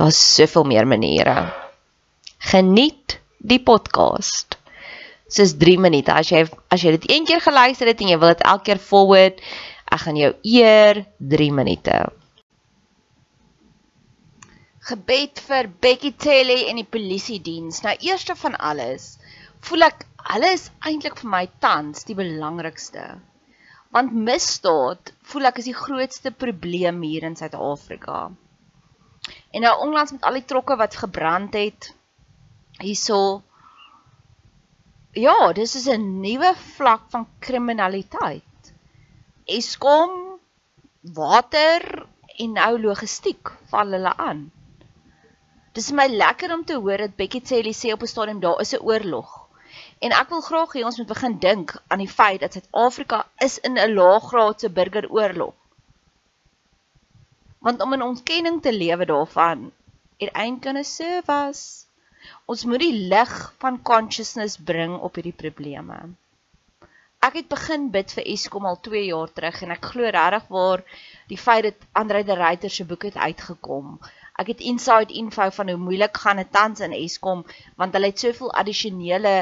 Daar's soveel meer maniere. Geniet die podcast. Dis 3 minute. As jy as jy dit een keer geluister het en jy wil dit elke keer forward, ek gaan jou eer 3 minute. Gebed vir Becky Telly en die polisie diens. Nou eerste van alles, voel ek hulle is eintlik vir my tans die belangrikste. Want misdaad voel ek is die grootste probleem hier in Suid-Afrika. En nou onlangs met al die trokke wat gebrand het hierso Ja, dis is 'n nuwe vlak van kriminaliteit. Eskom water en nou logistiek val hulle aan. Dis my lekker om te hoor dat Becky Cele sê op 'n stadium daar is 'n oorlog. En ek wil graag hê ons moet begin dink aan die feit dat Suid-Afrika is in 'n laaggraadse burgeroorlog want om in ontkenning te lewe daarvan it ain't gonna serve us ons moet die lig van consciousness bring op hierdie probleme. Ek het begin bid vir Eskom al 2 jaar terug en ek glo regtig waar die feit dat Andre de Ruyter se boek het uitgekom. Ek het inside info van hoe moeilik gaan dit tans in Eskom want hulle het soveel addisionele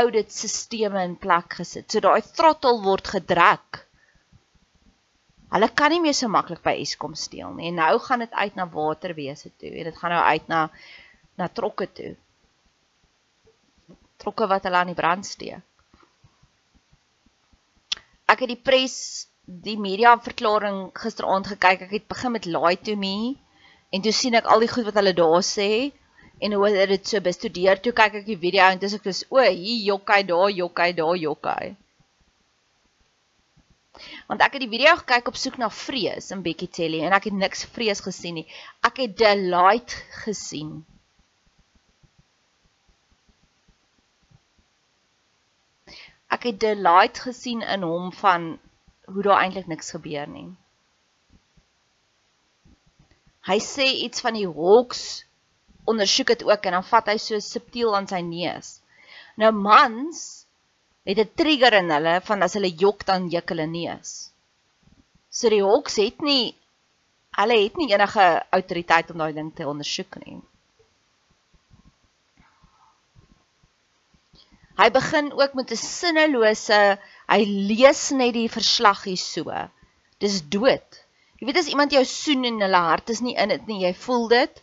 audit sisteme in plek gesit. So daai throttle word gedruk Hulle kan nie meer so maklik by Eskom steel nie. En nou gaan dit uit na waterwese toe en dit gaan nou uit na na trokke toe. Trokke wat hulle aan die brand steek. Ek het die pres die media verklaring gisteraand gekyk. Ek het begin met lie to me en toe sien ek al die goed wat hulle daar sê en hoe hulle dit so bestudeer. Toe kyk ek die video en dis ek dis o, hier jokkai daar, jokkai daar, jokkai. Want ek het die video gekyk op soek na vrees in Becky Telly en ek het niks vrees gesien nie. Ek het delight gesien. Ek het delight gesien in hom van hoe daar eintlik niks gebeur nie. Hy sê iets van die hawks ondersoek dit ook en dan vat hy so subtiel aan sy neus. Nou mans het 'n trigger in hulle van as hulle jok dan juk hulle neus. So die hawks het nie hulle het nie enige autoriteit om daai ding te ondersoek nie. Hy begin ook met 'n sinnelose, hy lees net die verslag hier so. Dis dood. Jy weet as iemand jou soen en hulle hart is nie in dit nie, jy voel dit.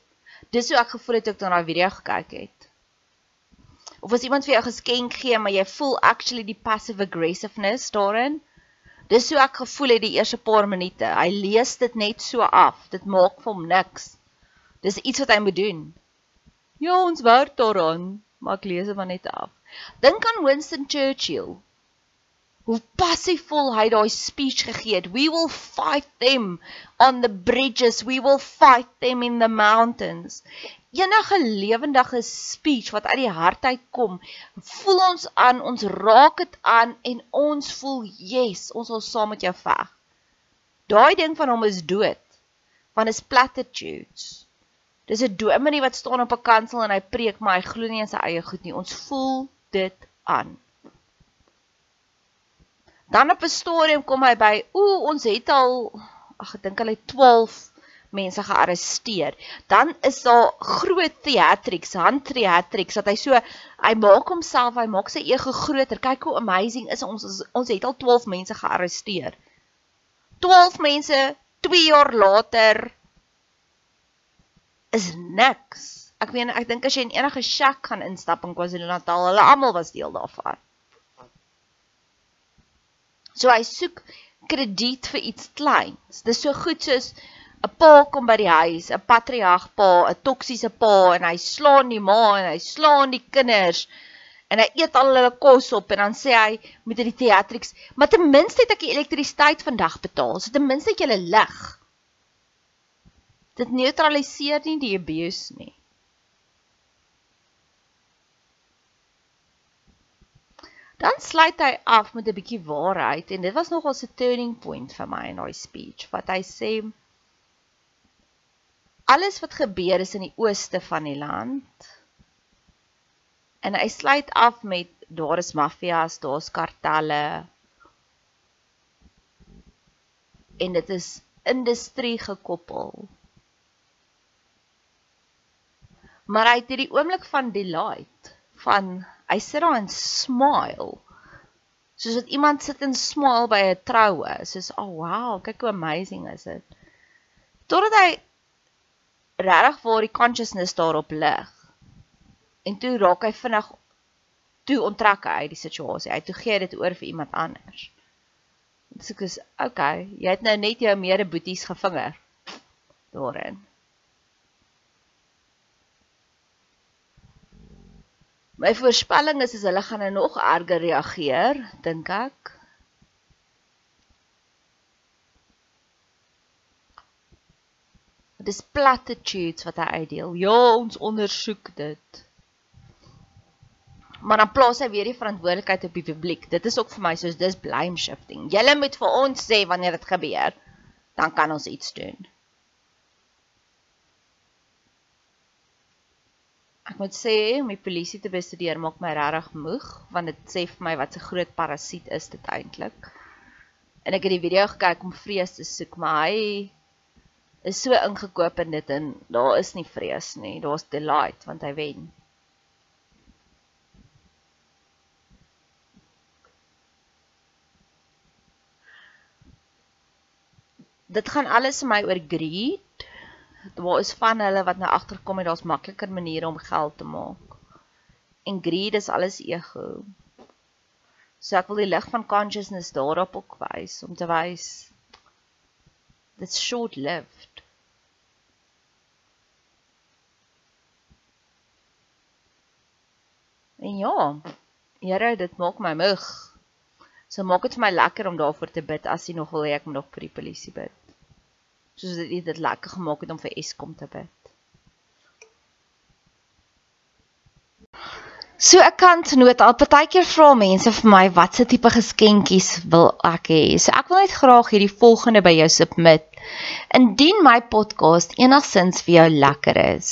Dis hoe ek gevoel het toe ek daai video gekyk het. Of as iemand vir jou geskenk gee, maar jy voel actually die passive aggressiveness daarin. Dis hoe ek gevoel het die eerste paar minute. Hy lees dit net so af. Dit maak vir hom niks. Dis iets wat hy moet doen. Ja, ons werk daaraan, maar ek lees dit maar net af. Dink aan Winston Churchill. Hoe passiefvol hy daai speech gegee het. We will fight them on the bridges. We will fight them in the mountains enige lewendige speech wat uit die hart uit kom, voel ons aan, ons raak dit aan en ons voel, yes, ons sal saam met jou veg. Daai ding van hom is dood. Van is platitudes. Dis 'n dominee wat staan op 'n kansel en hy preek, maar hy glo nie in sy eie goed nie. Ons voel dit aan. Dan op 'n stadium kom hy by, ooh, ons het al ag ek dink hulle 12 mense gearresteer. Dan is daar groot theatrics, hand theatrics dat hy so hy maak homself, hy maak sy ego groter. Kyk hoe amazing is ons ons, ons het al 12 mense gearresteer. 12 mense 2 jaar later is niks. Ek meen ek dink as jy in enige shack gaan instap in KwaZulu-Natal, hulle almal was deel daarvan. So hy soek krediet vir iets kleins. Dis so goed soos 'n pa kom by die huis, 'n patriarg pa, 'n toksiese pa en hy slaan die ma en hy slaan die kinders en hy eet al hulle kos op en dan sê hy met die theatrics, maar ten minste het ek die elektrisiteit vandag betaal, so ten minste het jy lig. Dit neutraliseer nie die abuse nie. Dan sluit hy af met 'n bietjie waarheid en dit was nogal 'n turning point vir my in daai speech wat hy sê alles wat gebeur is in die ooste van die land. En hy sluit af met daar is maffias, daar's kartelle. En dit is industrie gekoppel. Maar hy het hierdie oomblik van delight van hy sit daar en smile. Soos dat iemand sit en smile by 'n troue, soos oh wow, kyk hoe amazing is dit. Totdat hy regtig waar die consciousness daarop lig. En toe raak hy vinnig toe onttrek hy uit die situasie. Hy toe gee dit oor vir iemand anders. Dis ek is okay, jy het nou net jou mede boeties gevinger daarin. My voorspelling is as hulle gaan nou nog erger reageer, dink ek. Dit is platitudes wat hy uitdeel. Ja, ons ondersoek dit. Maar dan plaas hy weer die verantwoordelikheid op die publiek. Dit is ook vir my soos dis blame shifting. Julle moet vir ons sê wanneer dit gebeur, dan kan ons iets doen. Ek moet sê om die polisie te bestudeer maak my regtig moeg want dit sê vir my wat 'n groot parasiet is dit eintlik. En ek het die video gekyk om vrees te soek, maar hy is so ingekoop in dit en daar is nie vrees nie, daar's delight want hy wen. Dit gaan alles vir my oor greed. Daar is van hulle wat nou agterkom en daar's makliker maniere om geld te maak. En greed is alles ego. So ek wil die lig van consciousness daarop ook wys om te wys dit's short-lived. En ja, Here, dit maak my moeg. So maak dit vir my lekker om daarvoor te bid as jy nog wil hê ek moet nog vir die polisie bid. Soos dit dit lekker gemaak het om vir Eskom te bid. So ek kan noot al partykeer vra mense vir my watse tipe geskenkies wil ek hê. So ek wil net graag hierdie volgende by jou submit. Indien my podcast enigsins vir jou lekker is,